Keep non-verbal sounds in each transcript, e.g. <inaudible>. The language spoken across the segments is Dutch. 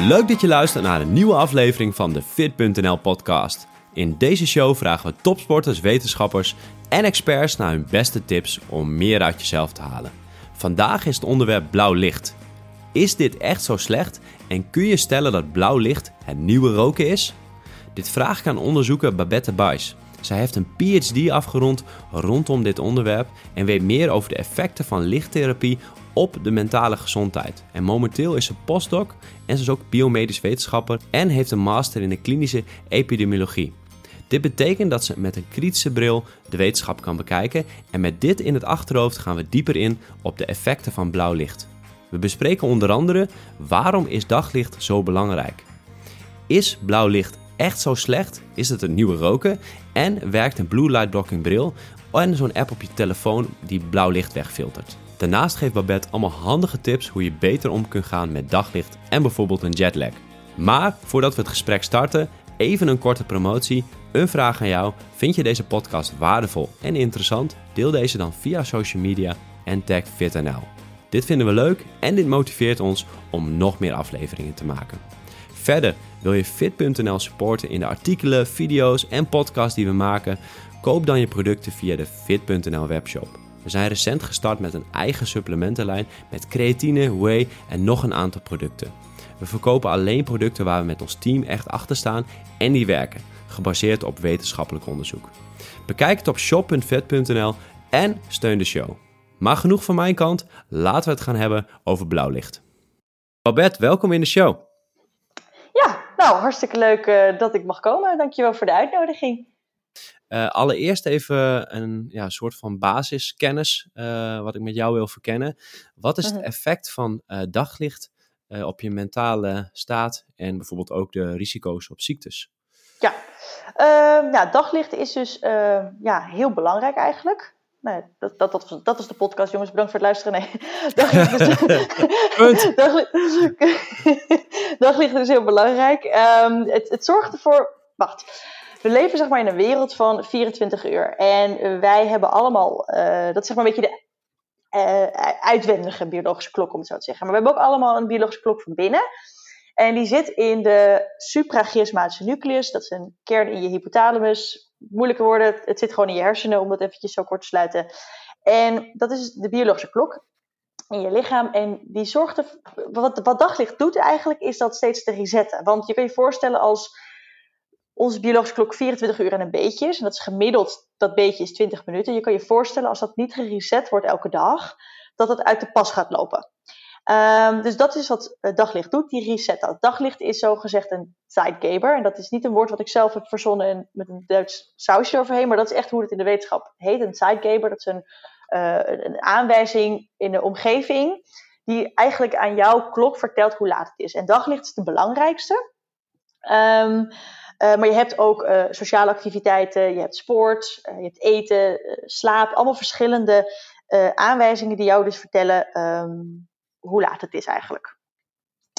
Leuk dat je luistert naar een nieuwe aflevering van de Fit.nl podcast. In deze show vragen we topsporters, wetenschappers en experts naar hun beste tips om meer uit jezelf te halen. Vandaag is het onderwerp blauw licht. Is dit echt zo slecht en kun je stellen dat blauw licht het nieuwe roken is? Dit vraag ik aan onderzoeker Babette Buys. Zij heeft een PhD afgerond rondom dit onderwerp en weet meer over de effecten van lichttherapie op de mentale gezondheid. En momenteel is ze postdoc en ze is ook biomedisch wetenschapper en heeft een master in de klinische epidemiologie. Dit betekent dat ze met een kritische bril de wetenschap kan bekijken en met dit in het achterhoofd gaan we dieper in op de effecten van blauw licht. We bespreken onder andere waarom is daglicht zo belangrijk? Is blauw licht echt zo slecht? Is het een nieuwe roken? En werkt een blue light blocking bril en zo'n app op je telefoon die blauw licht wegfiltert? Daarnaast geeft Babette allemaal handige tips hoe je beter om kunt gaan met daglicht en bijvoorbeeld een jetlag. Maar voordat we het gesprek starten, even een korte promotie. Een vraag aan jou. Vind je deze podcast waardevol en interessant? Deel deze dan via social media en tag FitNL. Dit vinden we leuk en dit motiveert ons om nog meer afleveringen te maken. Verder wil je fit.nl supporten in de artikelen, video's en podcasts die we maken? Koop dan je producten via de fit.nl webshop. We zijn recent gestart met een eigen supplementenlijn met creatine, whey en nog een aantal producten. We verkopen alleen producten waar we met ons team echt achter staan en die werken, gebaseerd op wetenschappelijk onderzoek. Bekijk het op shop.vet.nl en steun de show. Maar genoeg van mijn kant, laten we het gaan hebben over blauwlicht. Babette, welkom in de show. Ja, nou hartstikke leuk uh, dat ik mag komen. Dankjewel voor de uitnodiging. Uh, allereerst even een ja, soort van basiskennis, uh, wat ik met jou wil verkennen. Wat is het effect van uh, daglicht op je mentale staat en bijvoorbeeld ook de risico's op ziektes? Ja, ehm, ja daglicht is dus ja, heel belangrijk eigenlijk. Nee, dat, dat, dat, was, dat was de podcast, jongens. Bedankt voor het luisteren. Nee, <laughs> daglicht is, <laughs> <laughs> daglicht, daglicht is heel belangrijk. Um, het, het zorgt ervoor. Wacht. We leven zeg maar in een wereld van 24 uur. En wij hebben allemaal, uh, dat is zeg maar een beetje de uh, uitwendige biologische klok, om het zo te zeggen. Maar we hebben ook allemaal een biologische klok van binnen. En die zit in de suprachiasmatische nucleus. Dat is een kern in je hypothalamus. Moeilijke woorden, het zit gewoon in je hersenen, om dat eventjes zo kort te sluiten. En dat is de biologische klok in je lichaam. En die zorgt er, wat, wat daglicht doet eigenlijk, is dat steeds te resetten. Want je kan je voorstellen als onze biologische klok 24 uur en een beetje is. En dat is gemiddeld, dat beetje is 20 minuten. Je kan je voorstellen, als dat niet gereset wordt elke dag, dat het uit de pas gaat lopen. Um, dus dat is wat daglicht doet, die reset dat. Daglicht is zogezegd een Zeitgeber. En dat is niet een woord wat ik zelf heb verzonnen met een Duits sausje overheen, maar dat is echt hoe het in de wetenschap heet. Een Zeitgeber, dat is een, uh, een aanwijzing in de omgeving die eigenlijk aan jouw klok vertelt hoe laat het is. En daglicht is de belangrijkste. Um, uh, maar je hebt ook uh, sociale activiteiten, je hebt sport, uh, je hebt eten, slaap, allemaal verschillende aanwijzingen die jou dus vertellen um, hoe laat het is eigenlijk.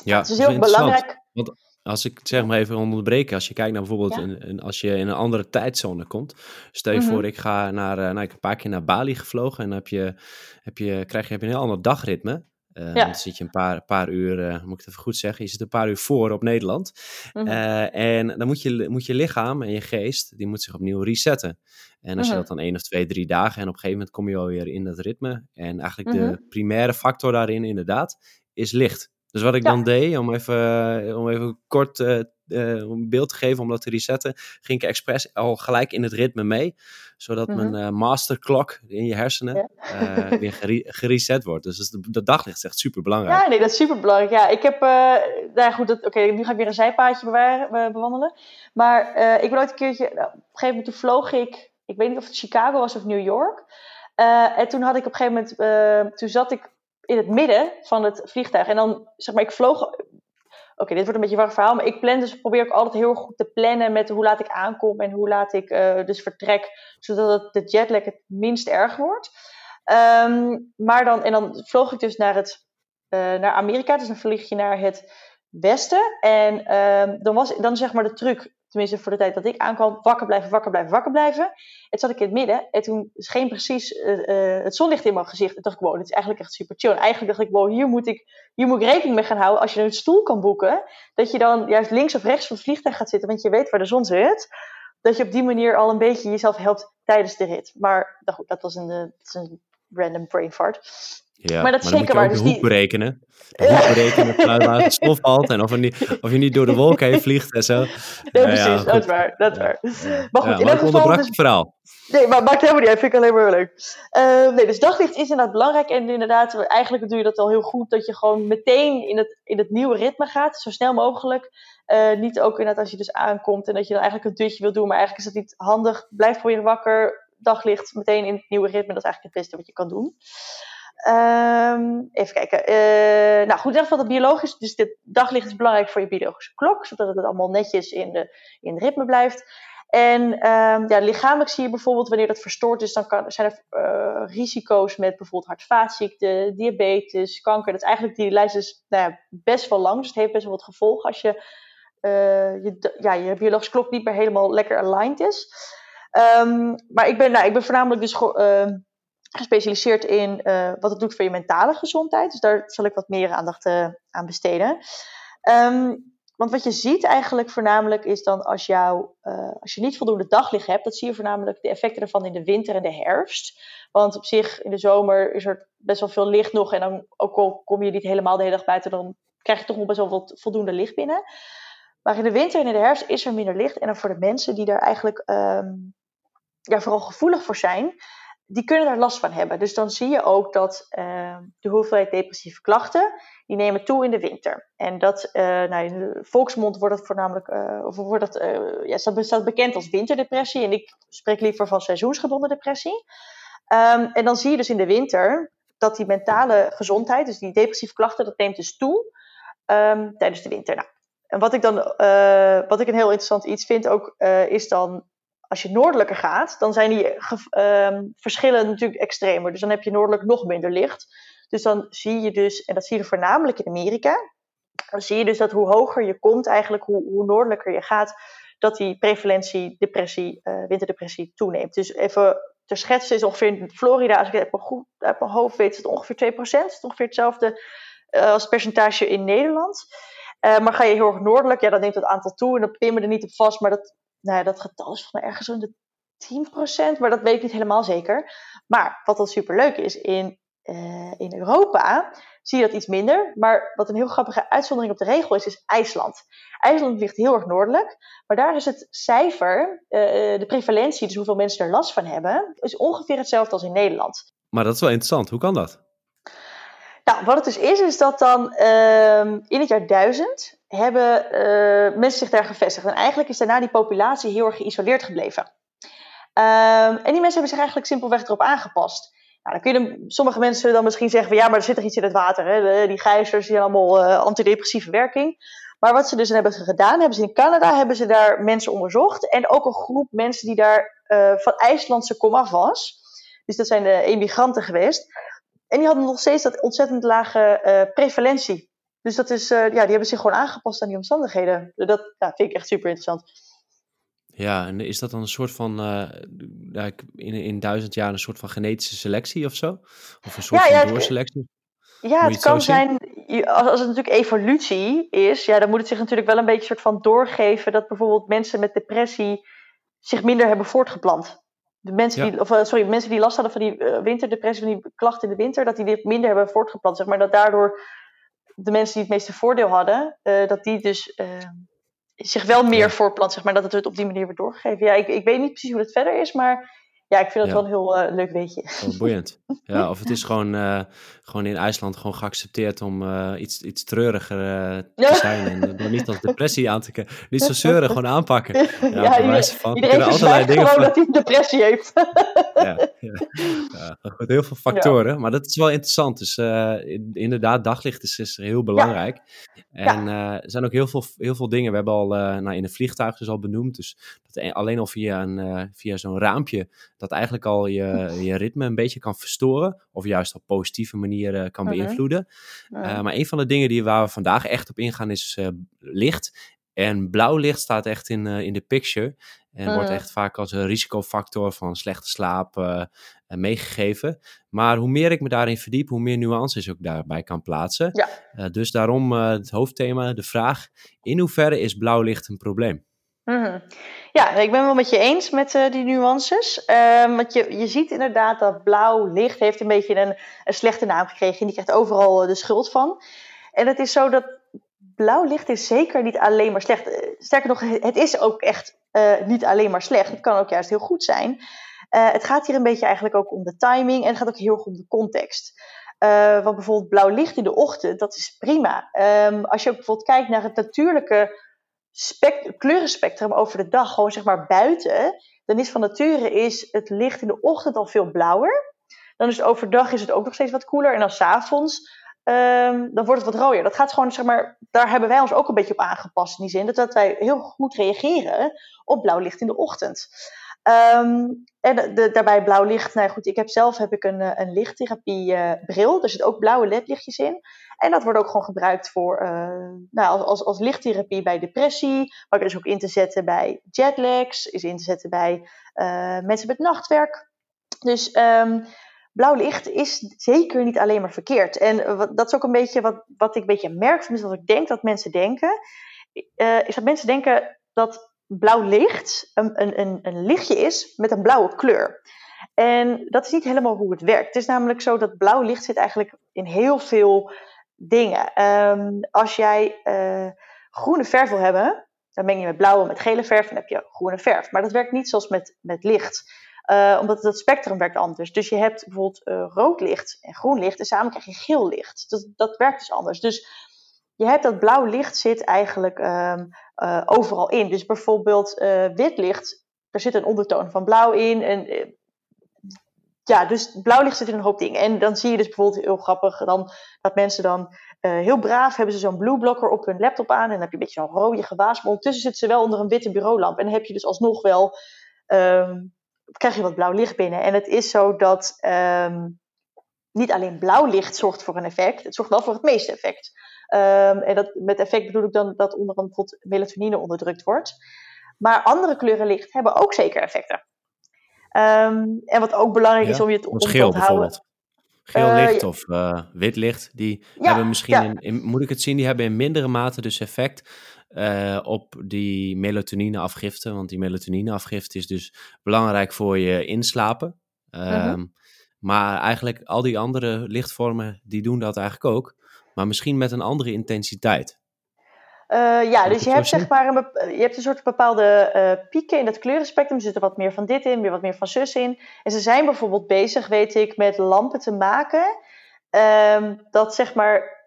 Ja, het is heel belangrijk. Want als ik zeg maar even onderbreken, als je kijkt naar bijvoorbeeld ja. een, een, als je in een andere tijdzone komt. Stel je mm -hmm. voor, ik ga naar, nou, ik heb een paar keer naar Bali gevlogen en dan heb je, heb je, krijg je heb je een heel ander dagritme. Uh, ja. Dan zit je een paar, paar uur, uh, moet ik het even goed zeggen, je zit een paar uur voor op Nederland. -hmm. uh, en dan moet je, moet je lichaam en je geest, die moet zich opnieuw resetten. En als mm -hmm. je dat dan één of twee, drie dagen en op een gegeven moment kom je alweer in dat ritme. En eigenlijk de Mhm. primaire factor daarin inderdaad is licht. Dus wat ik Ja. dan deed, om even, om even kort eh, eh, een beeld te geven, om dat te resetten, ging ik expres al gelijk in het ritme mee. Zodat mijn eh masterklok in je hersenen eh, weer gere- gereset wordt. Dus dat, daglicht is echt super belangrijk. Ja, nee, dat is super belangrijk. Ja, ik heb, eh nou goed, dat- oké, nu ga ik weer een zijpaadje bewaren, bewandelen. Maar eh, ik ben ooit een keertje, nou, op een gegeven moment vloog ik, ik weet niet of het Chicago was of New York. Eh, en toen had ik op een gegeven moment, eh, toen zat ik in het midden van het vliegtuig. En dan, zeg maar, ik vloog, oké, dit wordt een beetje een warm verhaal, maar ik plan dus, probeer ik altijd heel goed te plannen met hoe laat ik aankom en hoe laat ik eh, dus vertrek, zodat het, de jetlag het minst erg wordt. Ehm, maar dan, en dan vloog ik dus naar, het, eh, naar Amerika, dus dan vlieg je naar het westen. En ehm, dan was dan zeg maar de truc, tenminste voor de tijd dat ik aankwam, wakker blijven, wakker blijven, wakker blijven. Het zat ik in het midden en toen scheen precies uh, het zonlicht in mijn gezicht. En dacht ik, wow, dit is eigenlijk echt super chill. En eigenlijk dacht ik, wow, hier moet ik, hier moet ik rekening mee gaan houden als je een stoel kan boeken. Dat je dan juist links of rechts van het vliegtuig gaat zitten, want je weet waar de zon zit. Dat je op die manier al een beetje jezelf helpt tijdens de rit. Maar nou dat was een, is een random brain fart. Ja, maar dat is zeker waar. Dus die... berekenen. <laughs> De hoek berekenen waar het stof valt en of, er niet, of je niet door de wolken heen vliegt en zo. Nee, precies, ja, dat is waar. Dat is waar. Maar goed, in elk geval... Dus... het verhaal. Nee, maar maakt helemaal niet uit. Vind ik alleen maar leuk. Uh, nee, dus daglicht is inderdaad belangrijk. En inderdaad, eigenlijk doe je dat al heel goed. Dat je gewoon meteen in het, in het nieuwe ritme gaat. Zo snel mogelijk. Uh, niet ook inderdaad als je dus aankomt en dat je dan eigenlijk een dutje wil doen. Maar eigenlijk is dat niet handig. Blijf proberen wakker. Daglicht meteen in het nieuwe ritme. Dat is eigenlijk het beste wat je kan doen. Um, even kijken. Uh, nou goed, in ieder geval dat biologisch. Dus dit daglicht is belangrijk voor je biologische klok, zodat het allemaal netjes in de, in het ritme blijft. En um, ja, lichamelijk zie je bijvoorbeeld wanneer dat verstoord is, dan zijn er uh, risico's met bijvoorbeeld hart-vaatziekten, diabetes, kanker. Dat is eigenlijk die lijst is nou ja, best wel lang, dus het heeft best wel wat gevolgen als je, uh, je, ja, je biologische klok niet meer helemaal lekker aligned is. Um, maar ik ben, nou, ik ben voornamelijk dus gespecialiseerd in uh, wat het doet voor je mentale gezondheid. Dus daar zal ik wat meer aandacht uh, aan besteden. Um, want wat je ziet eigenlijk voornamelijk is dan als, jou, uh, als je niet voldoende daglicht hebt, dat zie je voornamelijk de effecten ervan in de winter en de herfst. Want op zich in de zomer is er best wel veel licht nog en dan ook al kom je niet helemaal de hele dag buiten, dan krijg je toch nog best wel voldoende licht binnen. Maar in de winter en in de herfst is er minder licht. En dan voor de mensen die daar eigenlijk um, ja, vooral gevoelig voor zijn, die kunnen daar last van hebben. Dus dan zie je ook dat uh, de hoeveelheid depressieve klachten, die nemen toe in de winter. En dat, uh, nou, in de volksmond wordt dat voornamelijk, uh, of wordt dat, ja, dat staat bekend als winterdepressie. En ik spreek liever van seizoensgebonden depressie. Um, en dan zie je dus in de winter dat die mentale gezondheid, dus die depressieve klachten, dat neemt dus toe um, tijdens de winter. Nou, en wat ik dan, wat ik een heel interessant iets vind ook, is dan als je noordelijker gaat, dan zijn die uh, verschillen natuurlijk extremer. Dus dan heb je noordelijk nog minder licht. Dus dan zie je dus, en dat zie je voornamelijk in Amerika, dan zie je dus dat hoe hoger je komt, eigenlijk hoe, hoe noordelijker je gaat, dat die prevalentie depressie, uh, winterdepressie toeneemt. Dus even ter schetsen is ongeveer in Florida, als ik het goed uit mijn hoofd weet, is het ongeveer 2%. Het is ongeveer hetzelfde uh, als percentage in Nederland. Uh, maar ga je heel erg noordelijk, ja, dan neemt het aantal toe en dan pimmen er niet op vast, maar dat nou ja, dat getal is mij ergens de 10%, maar dat weet ik niet helemaal zeker. Maar wat dan superleuk is, in, uh, in Europa zie je dat iets minder. Maar wat een heel grappige uitzondering op de regel is, is IJsland. IJsland ligt heel erg noordelijk, maar daar is het cijfer, uh, de prevalentie, dus hoeveel mensen er last van hebben, is ongeveer hetzelfde als in Nederland. Maar dat is wel interessant. Hoe kan dat? Nou, wat het dus is, is dat dan uh, in het jaar 1000 hebben uh, mensen zich daar gevestigd. En eigenlijk is daarna die populatie heel erg geïsoleerd gebleven. Um, en die mensen hebben zich eigenlijk simpelweg erop aangepast. Nou, dan kun je sommige mensen dan misschien zeggen van ja, maar er zit er iets in het water. Hè? die gijzers die allemaal uh, antidepressieve werking. Maar wat ze dus hebben gedaan, hebben ze in Canada hebben ze daar mensen onderzocht. En ook een groep mensen die daar uh, van IJslandse komaf was. Dus dat zijn de emigranten geweest. En die hadden nog steeds dat ontzettend lage uh, prevalentie. Dus dat is, uh, ja, die hebben zich gewoon aangepast aan die omstandigheden. Dat ja, vind ik echt super interessant. Ja, en is dat dan een soort van, uh, in, in duizend jaar een soort van genetische selectie of zo? Of een soort ja, van ja, doorselectie? Ja, het, het kan zijn, als, als het natuurlijk evolutie is, ja, dan moet het zich natuurlijk wel een beetje soort van doorgeven dat bijvoorbeeld mensen met depressie zich minder hebben voortgeplant. De mensen die, of, uh, sorry, mensen die last hadden van die uh, winterdepressie, van die klachten in de winter, dat die dit minder hebben voortgeplant, zeg maar. Dat daardoor de mensen die het meeste voordeel hadden, uh, dat die dus zich wel meer ja. voortplant, zeg maar. Dat het op die manier wordt doorgegeven. Ja, ik, ik weet niet precies hoe het verder is, maar ja, ik vind het wel een heel uh, leuk weetje. Oh, boeiend. <laughs> Ja, of het is gewoon, uh, gewoon in IJsland gewoon geaccepteerd om uh, iets, iets treuriger te zijn. En <laughs> dan niet als depressie aan te kijken. Niet zo zeuren, gewoon aanpakken. Ja, ja iedereen, van. iedereen allerlei dingen gewoon van... dat hij depressie heeft. <laughs> ja, ja. goed, heel veel factoren. Maar dat is wel interessant. Dus inderdaad, daglicht is, is heel belangrijk. En er zijn ook heel veel, heel veel dingen. We hebben al nou, in de vliegtuig dus al benoemd. Dus dat alleen al via, een, via zo'n raampje dat eigenlijk al je, je ritme een beetje kan verstoren. Of juist op positieve manieren kan beïnvloeden. Uh, maar een van de dingen die waar we vandaag echt op ingaan is uh, licht. En blauw licht staat echt in, in de picture. En wordt echt vaak als een risicofactor van slechte slaap eh, eh, meegegeven. Maar hoe meer ik me daarin verdiep, hoe meer nuances ik daarbij kan plaatsen. Ja. Eh, dus daarom eh, het hoofdthema, de vraag: in hoeverre is blauw licht een probleem? Mhm. Ja, ik ben wel met je eens met eh, die nuances. Ehm, want je, je ziet inderdaad dat blauw licht heeft een beetje een, een slechte naam gekregen. En die krijgt overal eh, de schuld van. En het is zo dat blauw licht is zeker niet alleen maar slecht. Eh, Sterker nog, het is ook echt niet alleen maar slecht. Het kan ook juist heel goed zijn. Het gaat hier een beetje eigenlijk ook om de timing en het gaat ook heel erg om de context. Want bijvoorbeeld blauw licht in de ochtend, dat is prima. Ehm, als je ook bijvoorbeeld kijkt naar het natuurlijke kleurenspectrum over de dag, gewoon zeg maar buiten, dan is van nature is het licht in de ochtend al veel blauwer. Dan is het overdag is het ook nog steeds wat koeler. En dan s'avonds, um, dan wordt het wat rooier. Dat gaat gewoon, zeg maar, daar hebben wij ons ook een beetje op aangepast in die zin. Dat, wij heel goed reageren op blauw licht in de ochtend. Um, en de, daarbij blauw licht, nou goed, ik heb zelf heb ik een, eh, een lichttherapie uh. Er zitten ook blauwe ledlichtjes in. En dat wordt ook gewoon gebruikt voor, uh, nou, als, als lichttherapie bij depressie. Maar is ook in te zetten bij jetlags. Is in te zetten bij uh, mensen met nachtwerk. Dus um, blauw licht is zeker niet alleen maar verkeerd. En dat is ook een beetje wat, wat ik een beetje merk. Tenminste, wat ik denk dat mensen denken. Uh, is dat mensen denken dat blauw licht een, een, een, een lichtje is met een blauwe kleur. En dat is niet helemaal hoe het werkt. Het is namelijk zo dat blauw licht zit eigenlijk in heel veel dingen. Um, als jij uh, groene verf wil hebben, dan meng je met blauwe met gele verf en dan heb je groene verf. Maar dat werkt niet zoals met, met licht. Uh, omdat het spectrum werkt anders. Dus je hebt bijvoorbeeld uh, rood licht en groen licht en samen krijg je geel licht. Dat, dat werkt dus anders. Dus je hebt dat blauw licht zit eigenlijk uh, overal in. Dus bijvoorbeeld wit licht, er zit een ondertoon van blauw in. En, ja, dus blauw licht zit in een hoop dingen. En dan zie je dus bijvoorbeeld heel grappig dan, dat mensen dan heel braaf hebben ze zo'n blue blocker op hun laptop aan. En dan heb je een beetje zo'n rode gewaas. Maar ondertussen zitten ze wel onder een witte bureaulamp. En dan heb je dus alsnog wel, um, krijg je wat blauw licht binnen. En het is zo dat um, niet alleen blauw licht zorgt voor een effect. Het zorgt wel voor het meeste effect. Um, en dat, met effect bedoel ik dan dat onder andere melatonine onderdrukt wordt. Maar andere kleuren licht hebben ook zeker effecten. Um, en wat ook belangrijk ja, is om je te, om geel, onthouden. Geel Uh, licht of uh, wit licht, die Ja, hebben misschien, ja. in, in- moet ik het zien, die hebben in mindere mate dus effect eh, op die melatonineafgifte. Want die melatonineafgifte is dus belangrijk voor je inslapen. Ehm, Mhm. Maar eigenlijk al die andere lichtvormen, die doen dat eigenlijk ook. Maar misschien met een andere intensiteit. Uh, ja, dus je hebt, zeg maar een, je hebt een soort bepaalde eh, pieken in dat kleurenspectrum. Er zit er wat meer van dit in, weer wat meer van zus in. En ze zijn bijvoorbeeld bezig, weet ik, met lampen te maken. ehm, dat zeg maar,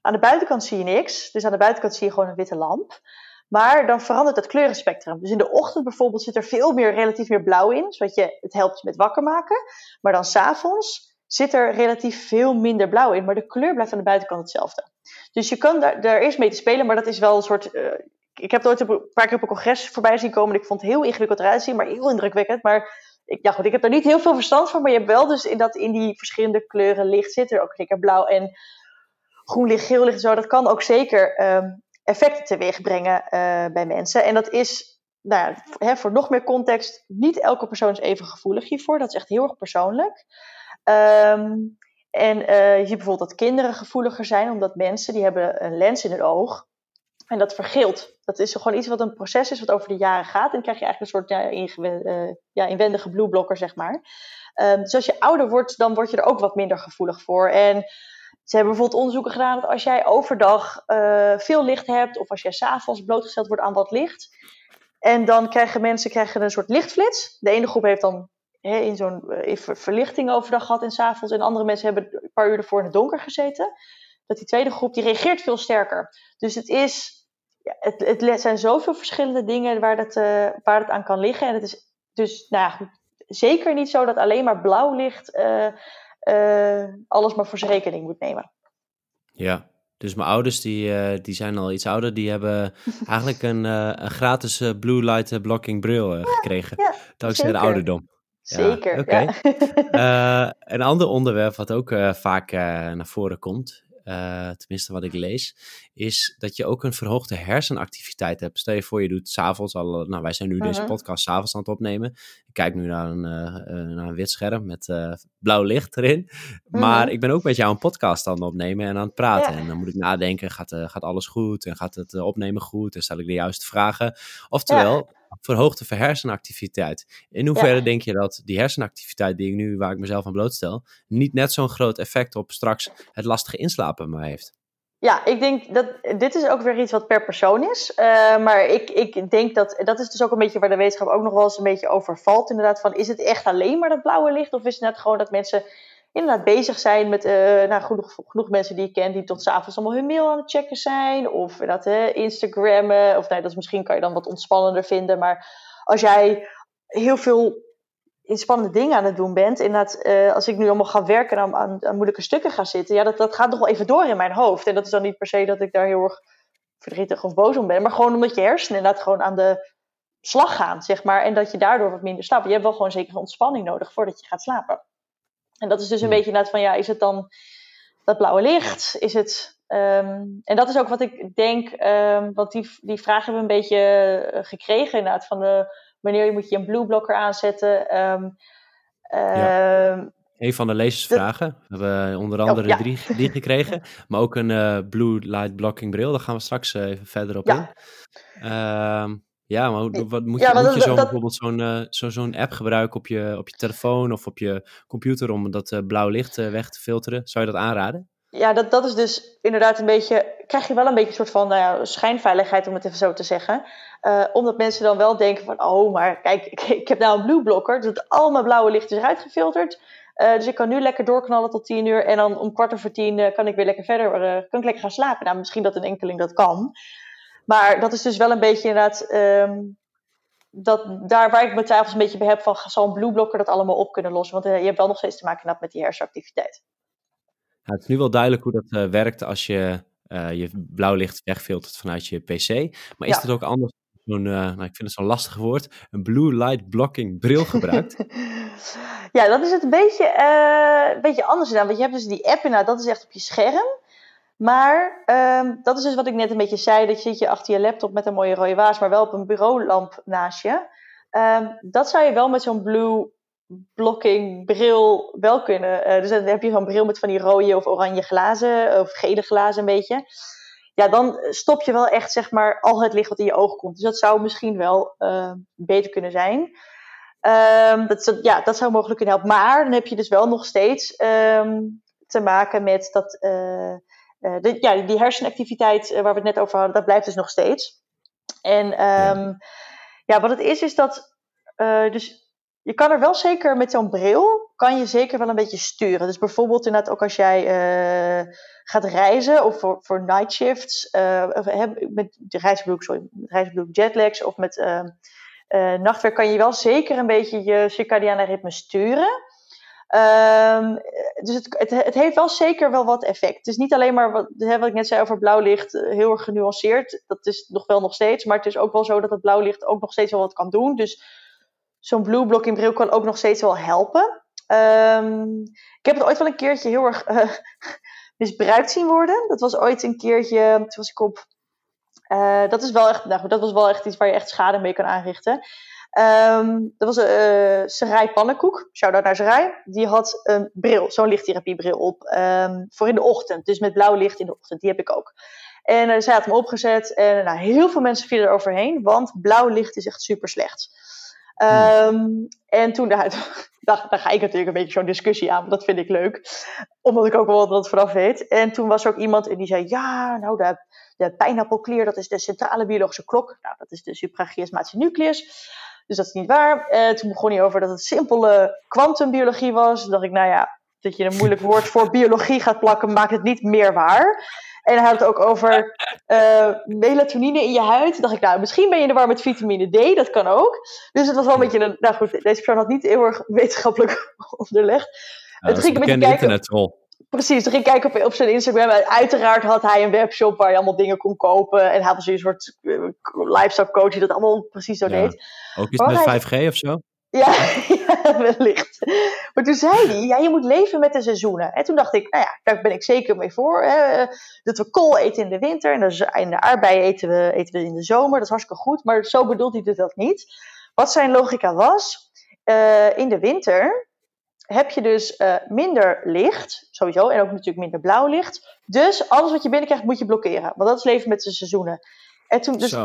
aan de buitenkant zie je niks. Dus aan de buitenkant zie je gewoon een witte lamp. Maar dan verandert het kleurenspectrum. Dus in de ochtend bijvoorbeeld zit er veel meer, relatief meer blauw in. Zodat je, het helpt je met wakker maken. Maar dan s'avonds zit er relatief veel minder blauw in. Maar de kleur blijft aan de buitenkant hetzelfde. Dus je kan daar, daar eerst mee te spelen, maar dat is wel een soort. eh, ik heb ooit een paar keer op een congres voorbij zien komen. En ik vond het heel ingewikkeld eruit zien, maar heel indrukwekkend. Maar ik, ja, goed, ik heb er niet heel veel verstand van. Maar je hebt wel dus in, dat in die verschillende kleuren licht zit er ook zeker blauw en groen licht, geel licht en zo. Dat kan ook zeker ehm, effecten teweeg brengen eh, bij mensen. En dat is, nou ja, voor nog meer context, niet elke persoon is even gevoelig hiervoor. Dat is echt heel erg persoonlijk. Ehm, en eh, je ziet bijvoorbeeld dat kinderen gevoeliger zijn, omdat mensen die hebben een lens in hun oog. En dat vergeelt. Dat is gewoon iets wat een proces is wat over de jaren gaat. En dan krijg je eigenlijk een soort ja, eh, ja, inwendige blueblocker, zeg maar. Ehm, dus als je ouder wordt, dan word je er ook wat minder gevoelig voor. En ze hebben bijvoorbeeld onderzoeken gedaan dat als jij overdag eh, veel licht hebt, of als jij s'avonds blootgesteld wordt aan wat licht, en dan krijgen mensen krijgen een soort lichtflits. De ene groep heeft dan hè, in zo'n eh, in ver- verlichting overdag gehad en s'avonds, en andere mensen hebben een paar uur ervoor in het donker gezeten. Dat die tweede groep die reageert veel sterker. Dus het is, ja, het, het zijn zoveel verschillende dingen waar het, eh, waar het aan kan liggen. En het is dus nou ja, goed, zeker niet zo dat alleen maar blauw licht eh, alles maar voor zijn rekening moet nemen. Ja, dus mijn ouders, die, die zijn al iets ouder. Die hebben eigenlijk een, een gratis blue light blocking bril gekregen. ja, dankzij de ouderdom. Zeker. oké. Eh, <laughs> een ander onderwerp wat ook eh, vaak eh, naar voren komt. tenminste wat ik lees, is dat je ook een verhoogde hersenactiviteit hebt. Stel je voor, je doet s'avonds al, nou wij zijn nu deze mhm. podcast s'avonds aan het opnemen. Ik kijk nu naar een, naar een wit scherm met blauw licht erin. Maar ik ben ook met jou een podcast aan het opnemen en aan het praten. En dan moet ik nadenken, gaat, gaat alles goed en gaat het opnemen goed en stel ik de juiste vragen. Oftewel, verhoogde hersenactiviteit. In hoeverre denk je dat die hersenactiviteit die ik nu, waar ik mezelf aan blootstel, niet net zo'n groot effect op straks het lastige inslapen maar heeft? Ja, ik denk dat dit is ook weer iets wat per persoon is. Uh, maar ik, ik denk dat dat is dus ook een beetje waar de wetenschap ook nog wel eens een beetje over valt. Inderdaad, van is het echt alleen maar dat blauwe licht? Of is het net gewoon dat mensen inderdaad bezig zijn met uh, nou, genoeg, genoeg mensen die ik ken die tot s'avonds allemaal hun mail aan het checken zijn. Of dat Instagrammen. Of nee, dat is, misschien kan je dan wat ontspannender vinden. Maar als jij heel veel spannende dingen aan het doen bent. Inderdaad, uh, als ik nu allemaal ga werken en aan, aan, moeilijke stukken ga zitten. Ja, dat, dat gaat nog wel even door in mijn hoofd. En dat is dan niet per se dat ik daar heel erg verdrietig of boos om ben. Maar gewoon omdat je hersenen inderdaad gewoon aan de slag gaan, zeg maar. En dat je daardoor wat minder slaapt. Je hebt wel gewoon zeker ontspanning nodig voordat je gaat slapen. En dat is dus een beetje inderdaad van, ja, is het dan dat blauwe licht? Is het... Um, en dat is ook wat ik denk, um, want die, die vraag hebben we een beetje eh, gekregen inderdaad, van de, wanneer moet je een blue blocker aanzetten. Um, ja. Een van de lezersvragen. We hebben onder oh, andere drie, drie, gekregen. <laughs> Maar ook een uh, blue light blocking bril. Daar gaan we straks even verder op in. Um, ja, maar wat, moet je, moet je zo, bijvoorbeeld zo'n uh, zo, zo'n app gebruiken op je, op je telefoon of op je computer om dat uh, blauw licht uh, weg te filteren? Zou je dat aanraden? Ja, dat, dat is dus inderdaad een beetje. Krijg je wel een beetje een soort van nou ja, schijnveiligheid, om het even zo te zeggen. omdat mensen dan wel denken: van, oh, maar kijk, ik, <laughs> ik heb nou een blue blocker. Dus al mijn blauwe licht is eruit gefilterd. dus ik kan nu lekker doorknallen tot tien uur. En dan om kwart over tien kan ik weer lekker verder. kan ik lekker gaan slapen. Nou, misschien dat een enkeling dat kan. Maar dat is dus wel een beetje inderdaad. Um, dat, daar waar ik mijn twijfels een beetje bij heb van zal een blueblocker dat allemaal op kunnen lossen. Want uh, je hebt wel nog steeds te maken met die hersenactiviteit. het is nu wel duidelijk hoe dat uh, werkt als je uh, je blauw licht wegfiltert vanuit je PC. Maar is ja. het ook anders? Zo'n, nou, ik vind het zo'n lastig woord, een blue light blocking bril gebruikt? <laughs> ja, dat is het een beetje, een beetje anders gedaan. Want je hebt dus die app inderdaad, dat is echt op je scherm. Maar um, dat is dus wat ik net een beetje zei. Dat je zit je achter je laptop met een mooie rode waas, maar wel op een bureaulamp naast je. Um, dat zou je wel met zo'n blue blocking bril wel kunnen. Uh, dus dan heb je zo'n bril met van die rode of oranje glazen, of gele glazen een beetje. Ja, dan stop je wel echt zeg maar al het licht wat in je ogen komt. Dus dat zou misschien wel uh, beter kunnen zijn. Dat, ja, dat zou mogelijk kunnen helpen. Maar dan heb je dus wel nog steeds te maken met dat... Uh, de, ja, die hersenactiviteit uh, waar we het net over hadden, dat blijft dus nog steeds. En um, ja. ja. wat het is, is dat. Uh, dus je kan er wel zeker met zo'n bril, kan je zeker wel een beetje sturen. Dus bijvoorbeeld inderdaad ook als jij gaat reizen of voor, voor night shifts, met de reisbroek, sorry, met reisbroek jetlags of met nachtwerk, kan je wel zeker een beetje je circadiane ritme sturen. Um, dus het, het, het, heeft wel zeker wel wat effect. Het is niet alleen maar wat, wat ik net zei over blauw licht, eh, heel erg genuanceerd. Dat is nog wel nog steeds. Maar het is ook wel zo dat het blauw licht ook nog steeds wel wat kan doen. Dus zo'n blue blocking bril kan ook nog steeds wel helpen. Um, ik heb het ooit wel een keertje heel erg uh, <laughs> misbruikt zien worden. Dat was ooit een keertje, toen was ik op. Uh, dat, is wel echt, nou, dat was wel echt iets waar je echt schade mee kan aanrichten. Um, dat was uh, Sarai Pannenkoek, shout-out naar Sarai. Die had een bril, zo'n lichttherapiebril op, um, voor in de ochtend. Dus met blauw licht in de ochtend, die heb ik ook. En uh, zij had hem opgezet en nou, heel veel mensen vielen er overheen, want blauw licht is echt super slecht. Um, en toen, nou, <laughs> daar, ga ik natuurlijk een beetje zo'n discussie aan, want dat vind ik leuk. Omdat ik ook wel wat vanaf weet. En toen was er ook iemand en die zei, ja, nou, de, de dat is de centrale biologische klok. Nou, dat is de suprachiasmatische nucleus. Dus dat is niet waar. Uh, toen begon hij over dat het simpele kwantumbiologie was. Toen dacht ik, nou ja, dat je een moeilijk <laughs> woord voor biologie gaat plakken, maakt het niet meer waar. En hij had het ook over uh, melatonine in je huid. Toen dacht ik, nou, misschien ben je in de war met vitamine D, dat kan ook. Dus het was wel een beetje een. Nou goed, deze persoon had niet heel erg wetenschappelijk <laughs> onderlegd. Ja, het ging een beetje kijken. Precies, toen ging ik kijken op, op zijn Instagram. Uiteraard had hij een webshop waar je allemaal dingen kon kopen. En hij was een soort uh, lifestyle coach die dat allemaal precies zo deed. Ook iets met 5G of zo? Ja, <laughs> ja, wellicht. Maar toen zei hij, ja, je moet leven met de seizoenen. En toen dacht ik, nou ja, daar ben ik zeker mee voor. Hè. Dat we kool eten in de winter en de, en de aardbeien eten we, eten we in de zomer. Dat is hartstikke goed, maar zo bedoelt hij dat niet. Wat zijn logica was, uh, in de winter heb je dus uh, minder licht, sowieso, en ook natuurlijk minder blauw licht. Dus alles wat je binnenkrijgt moet je blokkeren, want dat is leven met de seizoenen. En toen, dus,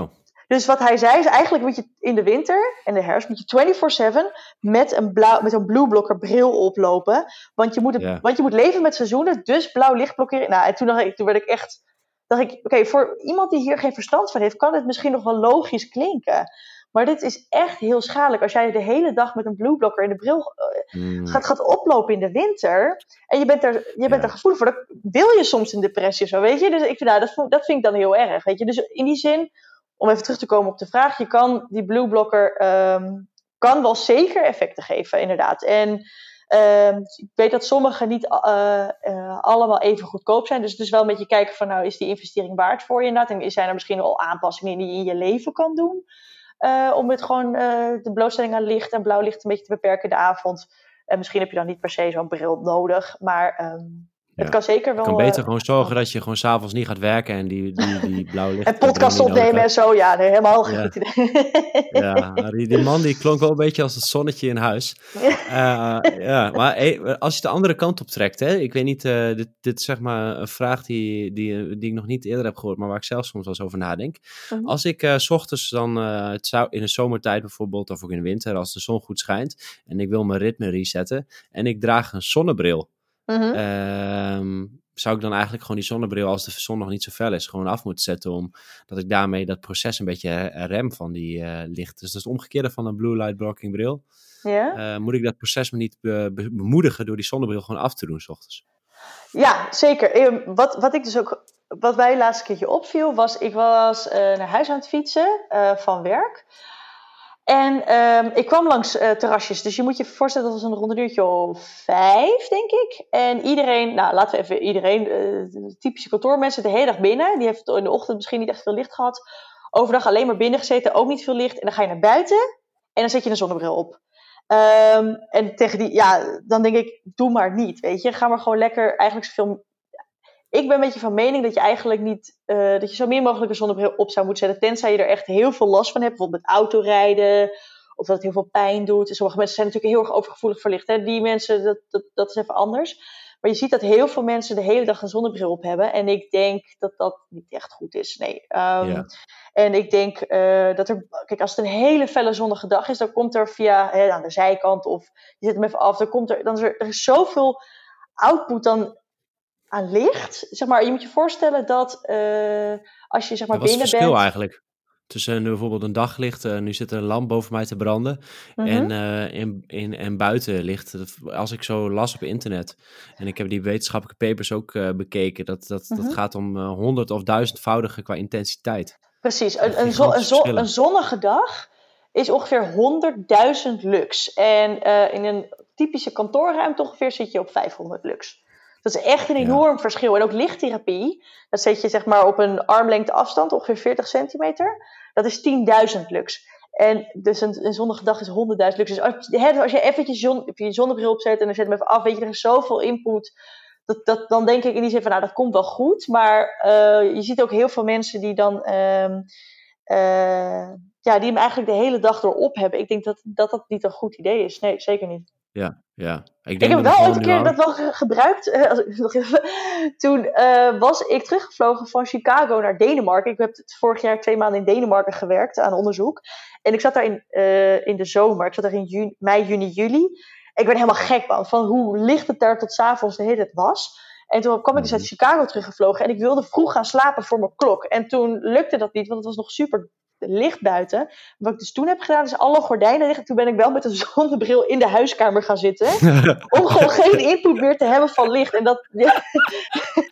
dus wat hij zei is eigenlijk moet je in de winter en de herfst moet je 24/7 met een blauw met een blueblocker bril oplopen, want je moet het, want je moet leven met seizoenen, dus blauw licht blokkeren. Nou, en toen dacht ik, toen werd ik echt dacht ik, oké, voor iemand die hier geen verstand van heeft, kan het misschien nog wel logisch klinken. Maar dit is echt heel schadelijk. Als jij de hele dag met een blueblocker in de bril uh, gaat, gaat oplopen in de winter. En je bent er, je bent er gevoelig voor. Dan wil je soms een depressie of zo, weet je. Dus ik vind, nou, dat, dat vind ik dan heel erg, weet je. Dus in die zin, om even terug te komen op de vraag. Je kan die blueblocker, um, kan wel zeker effecten geven, inderdaad. En uh, ik weet dat sommige niet uh, uh, allemaal even goedkoop zijn. Dus het is wel een beetje kijken van, nou, is die investering waard voor je inderdaad? En zijn er misschien al aanpassingen die je in je leven kan doen? Uh, om het gewoon uh, de blootstelling aan licht en blauw licht een beetje te beperken de avond. En misschien heb je dan niet per se zo'n bril nodig, maar um, het kan zeker wel. Je kan beter uh, gewoon zorgen dat je gewoon s'avonds niet gaat werken en die, die, die <laughs> blauw licht. en podcast opnemen en zo, ja, nee, helemaal ja. goed idee. <laughs> ja, die, die man die klonk wel een beetje als het zonnetje in huis. Uh, <laughs> ja, maar hey, als je de andere kant op trekt, hè, ik weet niet, uh, dit, dit is zeg maar een vraag die, die, die ik nog niet eerder heb gehoord, maar waar ik zelf soms wel eens over nadenk. -huh. Als ik s ochtends dan het zou, in de zomertijd bijvoorbeeld, of ook in de winter, als de zon goed schijnt en ik wil mijn ritme resetten en ik draag een zonnebril. -hmm. uh, zou ik dan eigenlijk gewoon die zonnebril, als de zon nog niet zo fel is, gewoon af moeten zetten. Omdat ik daarmee dat proces een beetje rem van die uh, licht. Dus dat is het omgekeerde van een blue light blocking bril. Ja? Uh, moet ik dat proces me niet be be bemoedigen door die zonnebril gewoon af te doen s ochtends? Ja, zeker. Wat, wat ik dus ook, wat mij laatste keertje opviel, was ik was uh, naar huis aan het fietsen van werk. En um, ik kwam langs uh, terrasjes. Dus je moet je voorstellen, dat was een rond een uurtje of vijf, denk ik. En iedereen, nou laten we even iedereen, uh, typische kantoormensen, de hele dag binnen. Die heeft in de ochtend misschien niet echt veel licht gehad. Overdag alleen maar binnen gezeten, ook niet veel licht. En dan ga je naar buiten en dan zet je een zonnebril op. Um, en tegen die, ja, dan denk ik, doe maar niet, weet je. Ga maar gewoon lekker eigenlijk zoveel ik ben een beetje van mening dat je eigenlijk niet, uh, dat je zo min mogelijk een zonnebril op zou moeten zetten, tenzij je er echt heel veel last van hebt, bijvoorbeeld met autorijden, of dat het heel veel pijn doet. En sommige mensen zijn natuurlijk heel erg overgevoelig voor licht. Hè? Die mensen, dat, dat, dat is even anders. Maar je ziet dat heel veel mensen de hele dag een zonnebril op hebben. En ik denk dat dat niet echt goed is. Nee. Um, ja. En ik denk uh, dat er, kijk, als het een hele felle zonnige dag is, dan komt er via hè, aan de zijkant of je zet hem even af, dan komt er, dan is er, er is zoveel output dan aan licht. Zeg maar, je moet je voorstellen dat uh, als je zeg maar Wat is binnen het verschil bent. eigenlijk? Tussen nu bijvoorbeeld een daglicht, uh, nu zit er een lamp boven mij te branden. Mhm. En, uh, in, in, en buitenlicht. Als ik zo las op internet. En ik heb die wetenschappelijke papers ook bekeken. Dat, dat, Mhm. dat gaat om honderd of duizendvoudige qua intensiteit. Precies, een, een, zo, een, zo, een zonnige dag is ongeveer 100.000 lux. En in een typische kantoorruimte ongeveer zit je op 500 lux. Dat is echt een enorm ja. verschil. En ook lichttherapie, dat zet je zeg maar op een armlengte afstand, ongeveer 40 centimeter. Dat is 10.000 lux. En dus een, een zonnige dag is 100.000 lux. Dus als, hè, als je eventjes zon, je zonnebril opzet en dan zet hem even af, weet je, er is zoveel input. Dat, dat, dan denk ik in die zin van, nou, dat komt wel goed. Maar uh, je ziet ook heel veel mensen die dan... Uh, uh, ja, die hem eigenlijk de hele dag door op hebben. Ik denk dat, dat dat niet een goed idee is. Nee, zeker niet. Ja, ja. Ik, denk ik heb wel ooit een keer dat wel gebruikt. Uh, <laughs> toen uh, was ik teruggevlogen van Chicago naar Denemarken. Ik heb vorig jaar twee maanden in Denemarken gewerkt aan onderzoek. En ik zat daar in, uh, in de zomer. Ik zat daar in juni, mei, juni, juli. Ik werd helemaal gek man, van hoe licht het daar tot s'avonds de hele tijd was. En toen kwam ik dus uit Chicago teruggevlogen. En ik wilde vroeg gaan slapen voor mijn klok. En toen lukte dat niet, want het was nog super licht buiten. Wat ik dus toen heb gedaan, is alle gordijnen dicht. Toen ben ik wel met een <laughs> zonnebril in de huiskamer gaan zitten. <laughs> om gewoon geen input meer te hebben van licht. En dat, <laughs> ja,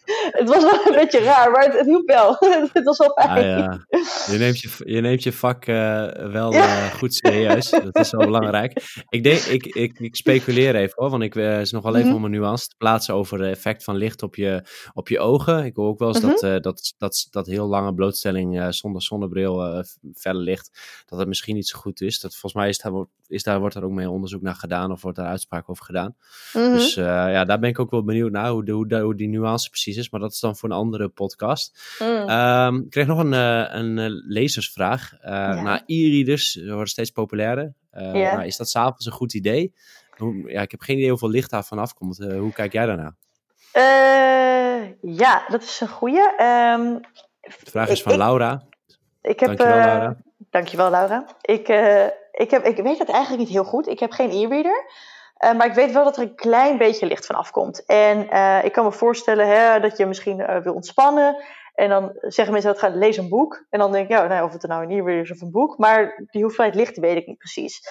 <laughs> het was wel een beetje raar, maar het, het hielp wel. <laughs> het was wel fijn. Ah, ja. je, neemt je, je neemt je vak uh, wel uh, goed serieus. dat is wel belangrijk. Ik, denk, ik, ik, ik speculeer even hoor, want ik uh, is nog wel even mm -hmm. om een nuance te plaatsen over het effect van licht op je, op je ogen. Ik hoor ook wel eens mm -hmm. dat, dat, dat, dat heel lange blootstelling zonder zonnebril, verder licht, dat het misschien niet zo goed is. Dat, volgens mij is daar, is daar, wordt er ook mee onderzoek naar gedaan of wordt daar uitspraak over gedaan. Mm -hmm. Dus ja, daar ben ik ook wel benieuwd naar hoe, de, hoe, de, hoe die nuance precies is. Maar dat is dan voor een andere podcast. Mm. Um, ik kreeg nog een, uh, een uh, lezersvraag. Uh, ja. Nou, e-readers worden steeds populairder. Maar is dat s'avonds een goed idee? Hoe, ja, ik heb geen idee hoeveel licht daar vanaf komt. hoe kijk jij daarna? ja, dat is een goeie. Um, de vraag is van ik, Laura. Ik heb, dankjewel, Laura. Dankjewel, Laura. Ik, ik, heb, ik weet het eigenlijk niet heel goed. Ik heb geen e-reader. Uh, maar ik weet wel dat er een klein beetje licht van afkomt. En uh, ik kan me voorstellen hè, dat je misschien uh, wil ontspannen. En dan zeggen mensen dat gaat lees een boek. En dan denk ik, ja, nou, of het nou een e-reader is of een boek. Maar die hoeveelheid licht weet ik niet precies.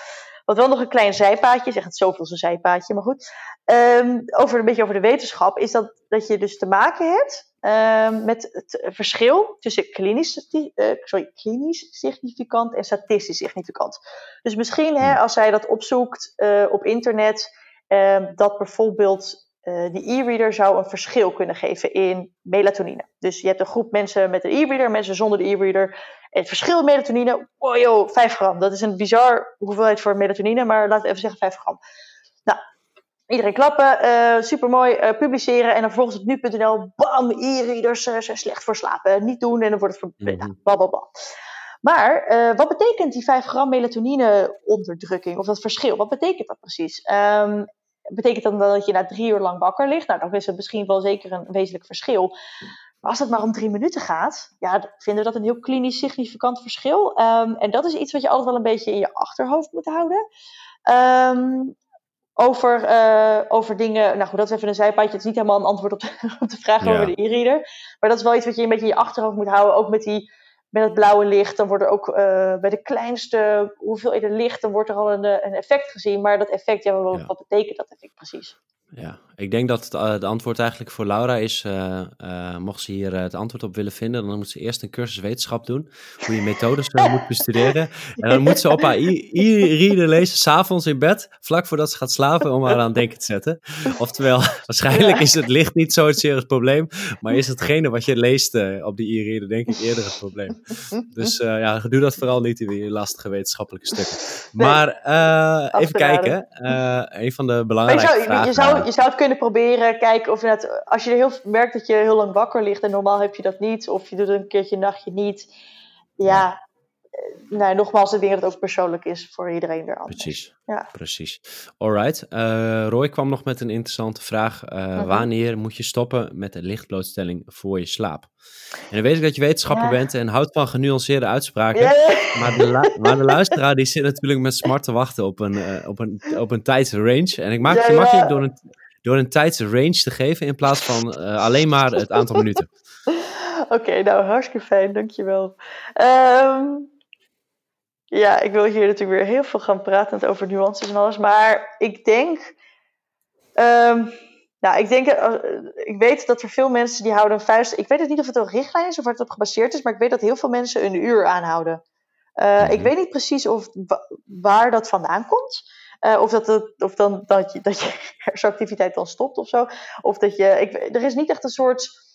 Wat wel nog een klein zijpaadje, zeg het zoveel een zijpaadje, maar goed. Um, over een beetje over de wetenschap, is dat, dat je dus te maken hebt um, met het verschil tussen klinisch, uh, sorry, klinisch significant en statistisch significant. Dus misschien hè, als zij dat opzoekt uh, op internet, um, dat bijvoorbeeld uh, die e-reader zou een verschil kunnen geven in melatonine. Dus je hebt een groep mensen met een e-reader, mensen zonder de e-reader. Het verschil in melatonine, oh joh, 5 gram. Dat is een bizar hoeveelheid voor melatonine, maar laten we even zeggen 5 gram. Iedereen klappen, uh, supermooi, uh, publiceren en dan vervolgens op nu.nl, bam, e-readers uh, zijn slecht voor slapen, niet doen en dan wordt het. Mm -hmm. blablabla. Maar wat betekent die 5 gram melatonine onderdrukking of dat verschil? Wat betekent dat precies? Um, betekent dat dan dat je na drie uur lang wakker ligt? Nou, dan is het misschien wel zeker een wezenlijk verschil. Maar als het maar om drie minuten gaat, ja, vinden we dat een heel klinisch significant verschil. Um, en dat is iets wat je altijd wel een beetje in je achterhoofd moet houden. Um, over, uh, over dingen, nou goed, dat is even een zijpaadje. Het is niet helemaal een antwoord op de, <laughs> op de vraag ja. over de e-reader. Maar dat is wel iets wat je een beetje in je achterhoofd moet houden. Ook met, die, met het blauwe licht. Dan wordt er ook uh, bij de kleinste hoeveelheden licht, dan wordt er al een, een effect gezien. Maar dat effect, ja, wat, ja. wat betekent dat effect precies? Ja, ik denk dat het, het, antwoord eigenlijk voor Laura is, uh, uh, mocht ze hier het antwoord op willen vinden, dan moet ze eerst een cursus wetenschap doen, hoe je methodes moet bestuderen. <laughs> En dan moet ze op haar e-reader lezen, s'avonds in bed, vlak voordat ze gaat slapen, om haar aan het denken te zetten. Oftewel, <laughs> waarschijnlijk is het licht niet zo het serieus probleem, maar is hetgene wat je leest op die e-reader denk ik eerder het probleem. <laughs> Dus ja, doe dat vooral niet in die lastige wetenschappelijke stukken. Maar even kijken, een van de belangrijke je zou, vragen... Je zou, je zou het kunnen proberen, kijken of je het, als je heel, merkt dat je heel lang wakker ligt en normaal heb je dat niet, of je doet een keertje een nachtje niet. Ja, nou, nogmaals, ik denk dat het ook persoonlijk is voor iedereen weer anders. Precies, ja. precies. Alright, uh, Roy kwam nog met een interessante vraag. Uh, uh-huh. Wanneer moet je stoppen met de lichtblootstelling voor je slaap? En dan weet ik dat je wetenschapper ja. bent en houdt van genuanceerde uitspraken. Ja. Maar, de maar, de luisteraar die zit natuurlijk met smart te wachten op een, uh, op een, op een tijdsrange. En ik maak het je makkelijk door een, door een tijdsrange te geven in plaats van alleen maar het aantal minuten. <laughs> Oké, okay, nou hartstikke fijn, dankjewel. Um... Ja, ik wil hier natuurlijk weer heel veel gaan praten over nuances en alles. Maar ik denk. Um, nou, ik denk. Uh, ik weet dat er veel mensen die houden een vuist. Ik weet het niet of het een richtlijn is of waar het op gebaseerd is. Maar ik weet dat heel veel mensen een uur aanhouden. Uh, ik weet niet precies of, waar dat vandaan komt. Uh, of dat, het, of dan, dat, je, dat je <laughs> hersenactiviteit dan stopt of zo. Of dat je. Ik, er is niet echt een soort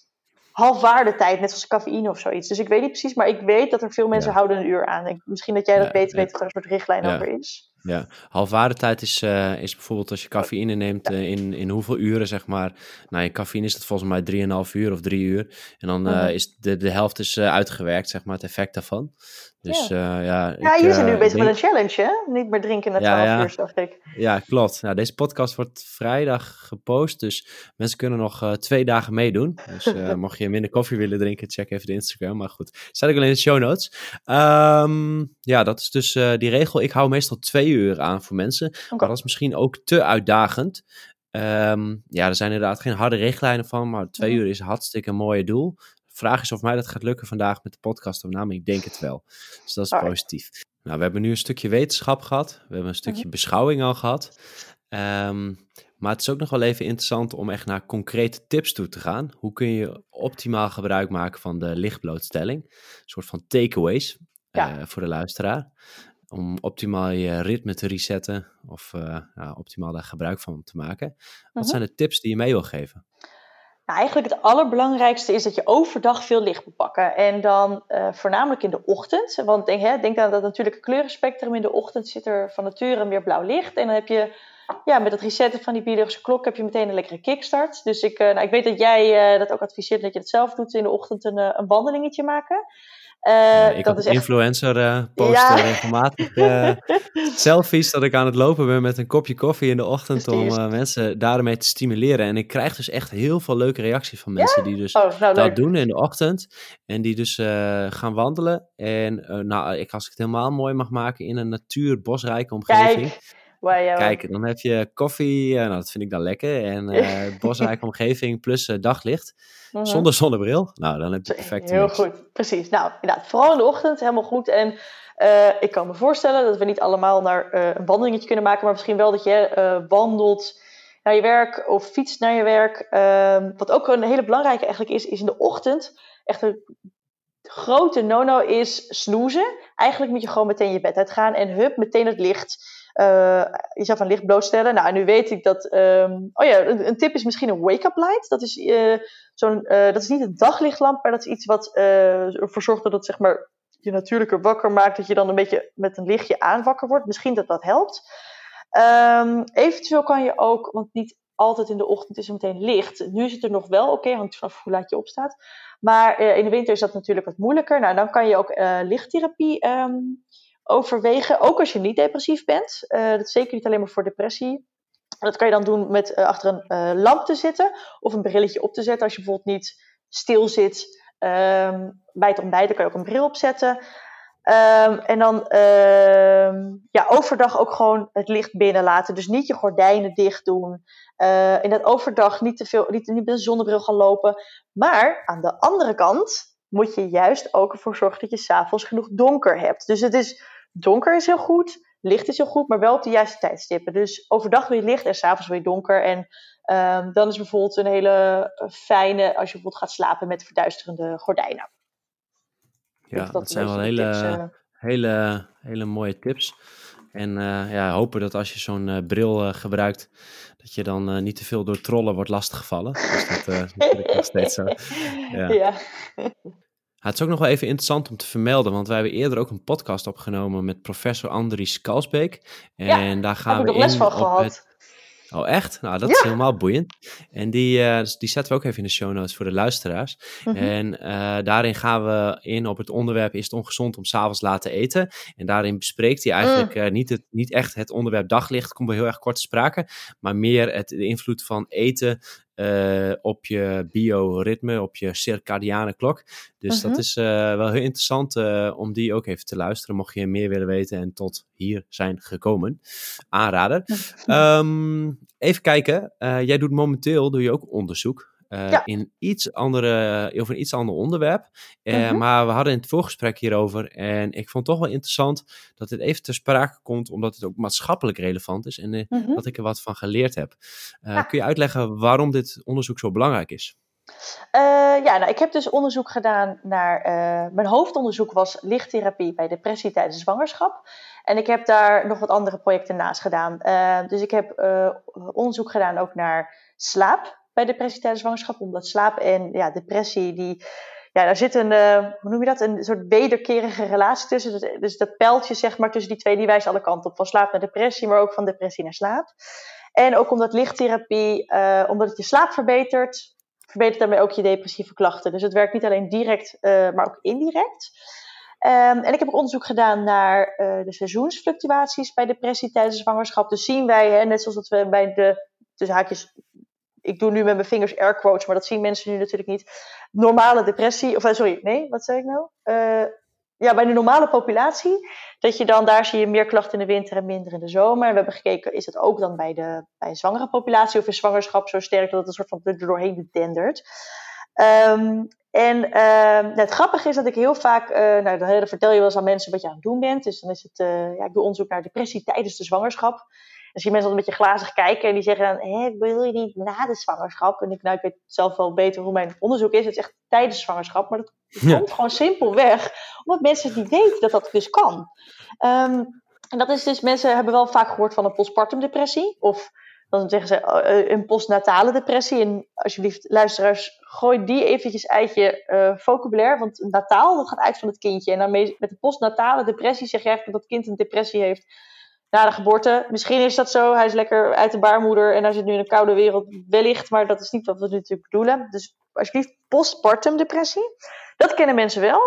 halfwaardetijd, net zoals cafeïne of zoiets. Dus ik weet niet precies, maar ik weet dat er veel mensen ja. houden een uur aan. Ik, misschien dat jij dat ja, beter weet wat er een soort richtlijn over is. Ja, halfwaardetijd is, uh, is bijvoorbeeld als je cafeïne neemt uh, in, in hoeveel uren, zeg maar. Nou, in cafeïne is dat volgens mij 3,5 uur of 3 uur. En dan uh, is de, de helft is uitgewerkt, zeg maar, het effect daarvan. Dus ja, ja. Ja, jullie zijn nu bezig denk... met een challenge, hè? Niet meer drinken na 12 ja, uur, dacht ik. Ja, klopt. Nou, deze podcast wordt vrijdag gepost, dus mensen kunnen nog twee dagen meedoen. Dus <laughs> mocht je minder koffie willen drinken, check even de Instagram. Maar goed, zet ik wel in de show notes. Um, ja, dat is dus die regel. Ik hou meestal twee uur aan voor mensen. Okay. Maar dat is misschien ook te uitdagend. Um, ja, er zijn inderdaad geen harde richtlijnen van, maar twee mm. uur is hartstikke een mooie doel. Vraag is of mij dat gaat lukken vandaag met de podcast opname. Ik denk het wel. Dus dat is Alright. positief. Nou, we hebben nu een stukje wetenschap gehad. We hebben een stukje mm -hmm. beschouwing al gehad. Um, Maar het is ook nog wel even interessant om echt naar concrete tips toe te gaan. Hoe kun je optimaal gebruik maken van de lichtblootstelling? Een soort van takeaways voor de luisteraar om optimaal je ritme te resetten of uh, ja, optimaal daar gebruik van te maken. Wat mhm. zijn de tips die je mee wil geven? Nou, eigenlijk het allerbelangrijkste is dat je overdag veel licht moet pakken. En dan uh, voornamelijk in de ochtend. Want denk, hè, denk aan dat natuurlijke kleurenspectrum. In de ochtend zit er van nature meer blauw licht. En dan heb je ja, met het resetten van die biologische klok heb je meteen een lekkere kickstart. Dus ik, uh, nou, ik weet dat jij uh, dat ook adviseert dat je het zelf doet in de ochtend een, een wandelingetje maken. Uh, ik dat is influencer uh, posten regelmatig uh, <laughs> selfies dat ik aan het lopen ben met een kopje koffie in de ochtend om mensen daarmee te stimuleren. En ik krijg dus echt heel veel leuke reacties van mensen die dus oh, nou, dat doen in de ochtend. En die dus gaan wandelen. En nou, ik, als ik het helemaal mooi mag maken in een natuurbosrijke omgeving. Kijk. Kijk, dan heb je koffie, nou, dat vind ik dan lekker. En <laughs> bosrijke omgeving plus daglicht. Mhm. Zonder zonnebril? Nou, dan heb je perfect. Heel goed, precies. Nou, inderdaad, vooral in de ochtend helemaal goed. En uh, ik kan me voorstellen dat we niet allemaal naar uh, een wandelingetje kunnen maken, maar misschien wel dat je uh, wandelt naar je werk of fietst naar je werk. Ehm, wat ook een hele belangrijke eigenlijk is, is in de ochtend echt een grote no-no is snoezen. Eigenlijk moet je gewoon meteen je bed uitgaan en hup, meteen het licht uh, jezelf aan licht blootstellen. Nou, nu weet ik dat. Um, oh ja, een, tip is misschien een wake-up light. Dat is, uh, zo'n, uh, dat is niet een daglichtlamp, maar dat is iets wat ervoor zorgt dat het zeg maar, je natuurlijke wakker maakt. Dat je dan een beetje met een lichtje aan wakker wordt. Misschien dat dat helpt. Um, eventueel kan je ook, want niet altijd in de ochtend is er meteen licht. Nu is het er nog wel, oké, hangt vanaf hoe laat je opstaat. Maar in de winter is dat natuurlijk wat moeilijker. Nou, dan kan je ook lichttherapie um, overwegen. Ook als je niet depressief bent. Uh, dat is zeker niet alleen maar voor depressie. Dat kan je dan doen met uh, achter een uh, lamp te zitten of een brilletje op te zetten. Als je bijvoorbeeld niet stil zit um, bij het ontbijten, kan je ook een bril opzetten. Um, en dan um, ja, overdag ook gewoon het licht binnen laten. Dus niet je gordijnen dicht doen. Uh, in dat overdag niet te veel, niet, niet met een zonnebril gaan lopen. Maar aan de andere kant moet je juist ook ervoor zorgen dat je s'avonds genoeg donker hebt. Dus het is donker is heel goed, licht is heel goed, maar wel op de juiste tijdstippen. Dus overdag wil je licht en s'avonds wil je donker. En um, dan is bijvoorbeeld een hele fijne, als je bijvoorbeeld gaat slapen met verduisterende gordijnen. Ja, dat, zijn wel hele, uh, hele, hele mooie tips. En uh, ja, hopen dat als je zo'n uh, bril gebruikt, dat je dan niet te veel door trollen wordt lastiggevallen. Dus dat, nog steeds zo. <laughs> Ja. ja het is ook nog wel even interessant om te vermelden, want wij hebben eerder ook een podcast opgenomen met professor Andries Kalsbeek. En daar gaan we in op het, Oh, echt? Nou, dat is helemaal boeiend. En die, uh, die zetten we ook even in de show notes voor de luisteraars. Mhm. En uh, daarin gaan we in op het onderwerp: is het ongezond om s'avonds laat te eten? En daarin bespreekt hij eigenlijk uh, niet, het, niet echt het onderwerp daglicht, komt wel heel erg kort te sprake, maar meer het, de invloed van eten uh, op je bioritme, op je circadiane klok. Dus dat mhm. is uh, wel heel interessant uh, om die ook even te luisteren, mocht je meer willen weten en tot hier zijn gekomen. Aanrader. um, even kijken, jij doet momenteel doe je ook onderzoek uh, in iets andere, over een iets ander onderwerp. Uh, Maar we hadden in het voorgesprek hierover. En ik vond het toch wel interessant dat dit even ter sprake komt, omdat het ook maatschappelijk relevant is en uh, mm dat ik er wat van geleerd heb. Kun je uitleggen waarom dit onderzoek zo belangrijk is? ja, nou, ik heb dus onderzoek gedaan naar. mijn hoofdonderzoek was lichttherapie bij depressie tijdens zwangerschap. En ik heb daar nog wat andere projecten naast gedaan. dus ik heb onderzoek gedaan ook naar slaap bij depressie tijdens zwangerschap. Omdat slaap en ja, depressie, die, ja, daar zit een, uh, hoe noem je dat, een soort wederkerige relatie tussen. Dus, dus dat pijltje zeg maar tussen die twee, die wijst alle kanten op. Van slaap naar depressie, maar ook van depressie naar slaap. En ook omdat lichttherapie, uh, omdat het je slaap verbetert, verbetert daarmee ook je depressieve klachten. Dus het werkt niet alleen direct, uh, maar ook indirect. Um, en ik heb ook onderzoek gedaan naar de seizoensfluctuaties bij depressie tijdens zwangerschap. Dus zien wij, hè, net zoals dat we bij de tussen haakjes ik doe nu met mijn vingers air quotes, maar dat zien mensen nu natuurlijk niet. Normale depressie, of eh, sorry, nee, wat zei ik nou? Uh, ja, bij de normale populatie, dat je dan, daar zie je meer klachten in de winter en minder in de zomer. We hebben gekeken, is het ook dan bij de, bij de zwangere populatie of is zwangerschap zo sterk dat het een soort van er doorheen dendert? Um, en uh, het grappige is dat ik heel vaak, uh, nou, dan vertel je wel eens aan mensen wat je aan het doen bent. Dus dan is het, ja, ik doe onderzoek naar depressie tijdens de zwangerschap. Zie je mensen altijd een beetje glazig kijken en die zeggen dan, hé, wil je niet na de zwangerschap? En ik, nou, ik weet zelf wel beter hoe mijn onderzoek is. Het is echt tijdens de zwangerschap, maar dat komt gewoon simpelweg omdat mensen niet weten dat dat dus kan. Ehm, en dat is dus, mensen hebben wel vaak gehoord van een postpartum depressie of dan zeggen ze uh, een postnatale depressie. En alsjeblieft, luisteraars, gooi die eventjes uit je uh, vocabulaire. Want nataal, dat gaat uit van het kindje. En dan met de postnatale depressie zeg je eigenlijk dat dat kind een depressie heeft na de geboorte. Misschien is dat zo. Hij is lekker uit de baarmoeder en hij zit nu in een koude wereld. Wellicht, maar dat is niet wat we natuurlijk bedoelen. Dus alsjeblieft, postpartum depressie. Dat kennen mensen wel.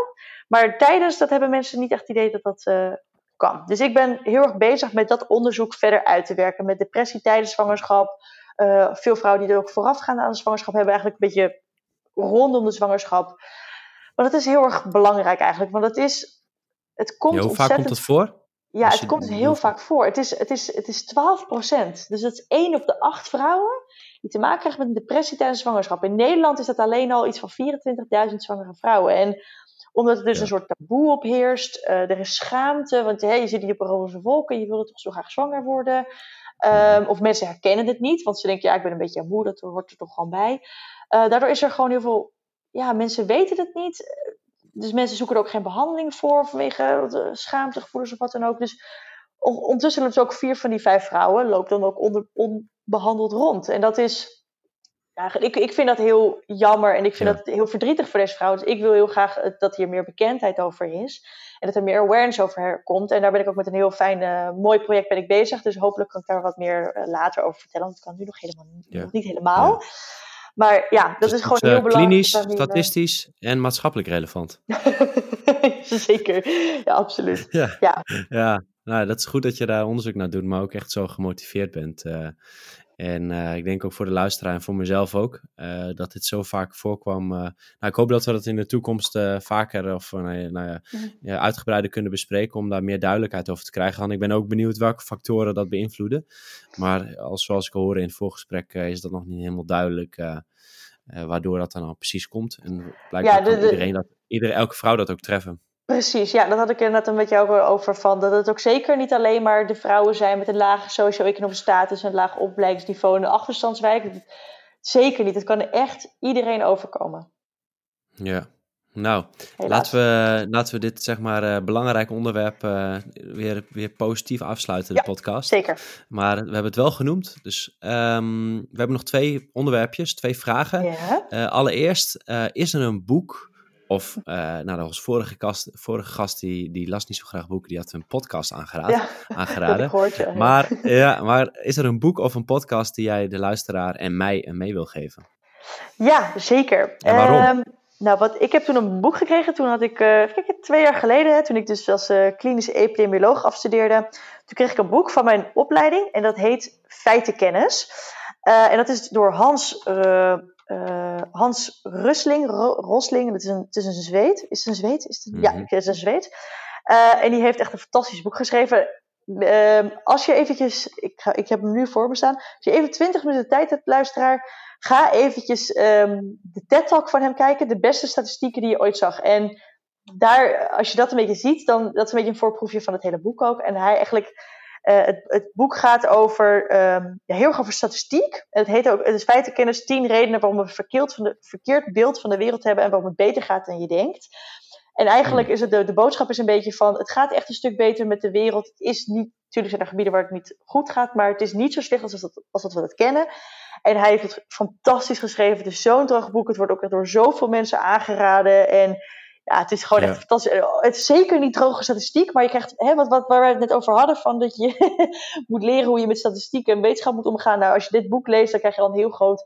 Maar tijdens, dat hebben mensen niet echt het idee dat dat uh, kan. Dus ik ben heel erg bezig met dat onderzoek verder uit te werken. Met depressie tijdens zwangerschap. Uh, veel vrouwen die er ook voorafgaand aan de zwangerschap hebben, eigenlijk een beetje rondom de zwangerschap. Maar dat is heel erg belangrijk eigenlijk. Want het is. Het komt ja, hoe vaak komt het voor? Ja, het komt heel vaak voor. Het is, het is, het is 12 procent. Dus dat is 1 op de 8 vrouwen die te maken krijgen met een depressie tijdens zwangerschap. In Nederland is dat alleen al iets van 24.000 zwangere vrouwen. En omdat er dus een soort taboe op heerst. Uh, er is schaamte, want hey, je zit hier op een roze wolk en je wil toch zo graag zwanger worden. Um, of mensen herkennen het niet, want ze denken, ja, ik ben een beetje moe, dat hoort er toch gewoon bij. Uh, daardoor is er gewoon heel veel, ja, mensen weten het niet. Dus mensen zoeken er ook geen behandeling voor vanwege schaamtegevoelens of wat dan ook. Dus ondertussen lopen ook vier van die vijf vrouwen lopen dan ook onder, onbehandeld rond. En dat is ja, ik, ik vind dat heel jammer en ik vind dat heel verdrietig voor deze vrouwen. Dus ik wil heel graag dat hier meer bekendheid over is. En dat er meer awareness over komt. En daar ben ik ook met een heel fijn, uh, mooi project ben ik bezig. Dus hopelijk kan ik daar wat meer uh, later over vertellen. Want dat kan nu nog, helemaal, ja. nog niet helemaal. Ja. Maar ja, dat dus is gewoon heel belangrijk. Klinisch, statistisch en maatschappelijk relevant. <laughs> Zeker, ja, absoluut. <laughs> Ja, ja. ja. Nou, dat is goed dat je daar onderzoek naar doet, maar ook echt zo gemotiveerd bent. En uh, ik denk ook voor de luisteraar en voor mezelf ook, uh, dat dit zo vaak voorkwam. Uh, nou, ik hoop dat we dat in de toekomst vaker of nou, nou ja, ja, uitgebreider kunnen bespreken om daar meer duidelijkheid over te krijgen. En ik ben ook benieuwd welke factoren dat beïnvloeden. Maar als, zoals ik hoorde in het voorgesprek, is dat nog niet helemaal duidelijk waardoor dat dan al precies komt. En blijkbaar ja, de, de... iedereen dat, iedereen, elke vrouw dat ook treffen. Precies, ja, dat had ik inderdaad een beetje over van. Dat het ook zeker niet alleen maar de vrouwen zijn met een lage socio-economische status en een laag opleidingsniveau in de achterstandswijk. Zeker niet. Het kan echt iedereen overkomen. Ja, nou, laten we, laten we dit zeg maar uh, belangrijk onderwerp uh, weer, weer positief afsluiten, de ja, podcast. zeker. Maar we hebben het wel genoemd, dus um, we hebben nog twee onderwerpjes, twee vragen. Ja. Uh, allereerst, is er een boek of, uh, nou, dat was vorige, gast, vorige gast, die, die las niet zo graag boeken, die had een podcast <laughs> aangeraden. Ja, aangeraden. Gehoord, ja. Maar, ja, maar is er een boek of een podcast die jij de luisteraar en mij mee wil geven? Ja, zeker. En waarom? Um, nou, wat, ik heb toen een boek gekregen, toen had ik, uh, kijk, twee jaar geleden, toen ik dus als uh, klinische epidemioloog afstudeerde, toen kreeg ik een boek van mijn opleiding en dat heet Feitenkennis. en dat is door Hans uh, Hans Rusling, Ro Rosling, het is een, het is een Zweed. Is het een Zweed? Is het een, mm -hmm. Ja, het is een Zweed. Uh, en die heeft echt een fantastisch boek geschreven. Uh, als je eventjes, ik, ga, ik heb hem nu voor me staan. Als je even 20 minuten tijd hebt, luisteraar, ga eventjes um, de TED-talk van hem kijken. De beste statistieken die je ooit zag. En daar, als je dat een beetje ziet, dan dat is een beetje een voorproefje van het hele boek ook. En hij eigenlijk uh, het, het, boek gaat over, um, ja, heel erg over statistiek. Het heet ook, het is feitenkennis, tien redenen waarom we een verkeerd, van de, verkeerd beeld van de wereld hebben en waarom het beter gaat dan je denkt. En eigenlijk is het de, de boodschap is een beetje van, het gaat echt een stuk beter met de wereld. Het is niet, natuurlijk zijn er gebieden waar het niet goed gaat, maar het is niet zo slecht als, dat, als dat we het kennen. En hij heeft het fantastisch geschreven. Het is zo'n droog boek. Het wordt ook door zoveel mensen aangeraden. En ja, het is gewoon echt fantastisch. Het is zeker niet droge statistiek, maar je krijgt, hè, wat, wat, waar we het net over hadden, van dat je <laughs> moet leren hoe je met statistiek en wetenschap moet omgaan. Nou, als je dit boek leest, dan krijg je al een heel groot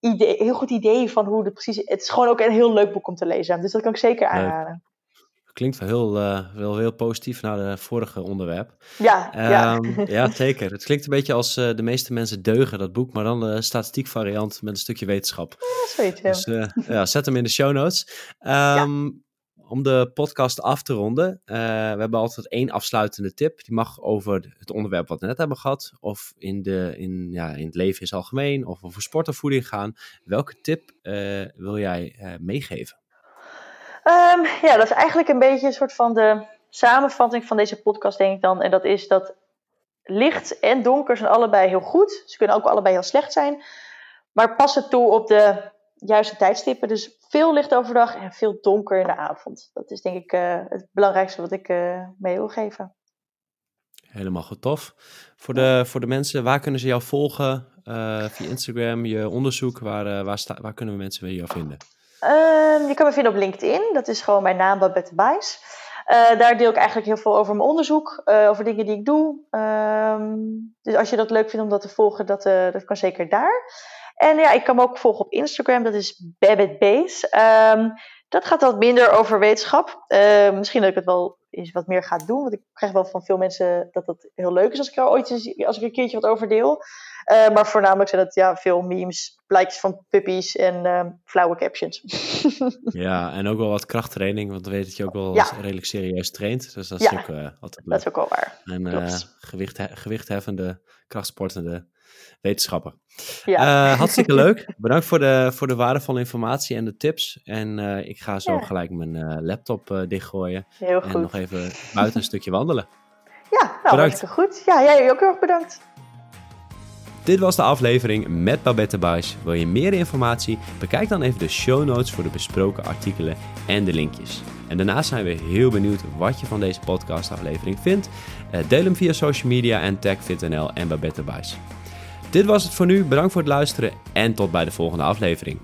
idee, heel goed idee van hoe het precies Het is gewoon ook een heel leuk boek om te lezen. Dus dat kan ik zeker aanraden. Klinkt wel heel, uh, wel heel positief naar het vorige onderwerp. Ja, um, ja. ja, zeker. Het klinkt een beetje als uh, de meeste mensen deugen, dat boek, maar dan de statistiek variant met een stukje wetenschap. Ja, zoiets, ja. Dus uh, ja, zet hem in de show notes. Um, ja om de podcast af te ronden. Uh, we hebben altijd één afsluitende tip. Die mag over het onderwerp wat we net hebben gehad. Of in, de, in, ja, in het leven in het algemeen. Of over sport of voeding gaan. Welke tip uh, wil jij uh, meegeven? Um, ja, dat is eigenlijk een beetje een soort van de samenvatting van deze podcast, denk ik dan. En dat is dat licht en donker zijn allebei heel goed. Ze kunnen ook allebei heel slecht zijn. Maar passen toe op de juiste tijdstippen. Dus veel licht overdag en veel donker in de avond. Dat is denk ik uh, het belangrijkste wat ik uh, mee wil geven. Helemaal goed, tof. Voor de, voor de mensen, waar kunnen ze jou volgen? Uh, via Instagram, je onderzoek, waar, waar, sta, waar kunnen we mensen jou vinden? Ehm, je kan me vinden op LinkedIn, dat is gewoon mijn naam, Babette Bijs. Daar deel ik eigenlijk heel veel over mijn onderzoek, over dingen die ik doe. Ehm, dus als je dat leuk vindt om dat te volgen, dat, dat kan zeker daar. En ja, ik kan me ook volgen op Instagram, dat is BabbitBase. Um, ehm, dat gaat wat minder over wetenschap. Uh, misschien dat ik het wel eens wat meer ga doen. Want ik krijg wel van veel mensen dat dat heel leuk is als ik er ooit eens, als ik een keertje wat over deel. Uh, maar voornamelijk zijn dat ja, veel memes, plaatjes van puppies en uh, flauwe captions. <laughs> ja, en ook wel wat krachttraining, want we weten dat je ook wel ja. redelijk serieus traint. Dus dat is ja, ook uh, altijd leuk. Dat is ook wel waar. En uh, gewicht, gewichtheffende, krachtsportende wetenschapper. Ja. Uh, hartstikke <laughs> leuk. Bedankt voor de, voor de waardevolle informatie en de tips. En uh, ik ga zo ja. gelijk mijn uh, laptop dichtgooien. Heel en nog even buiten een stukje wandelen. <laughs> Ja, nou, bedankt. hartstikke goed. Ja, jij ook heel erg bedankt. Dit was de aflevering met Babette Buis. Wil je meer informatie? Bekijk dan even de show notes voor de besproken artikelen en de linkjes. En daarnaast zijn we heel benieuwd wat je van deze podcastaflevering vindt. deel hem via social media en tag FitNL en Babette Buis. Dit was het voor nu. Bedankt voor het luisteren en tot bij de volgende aflevering.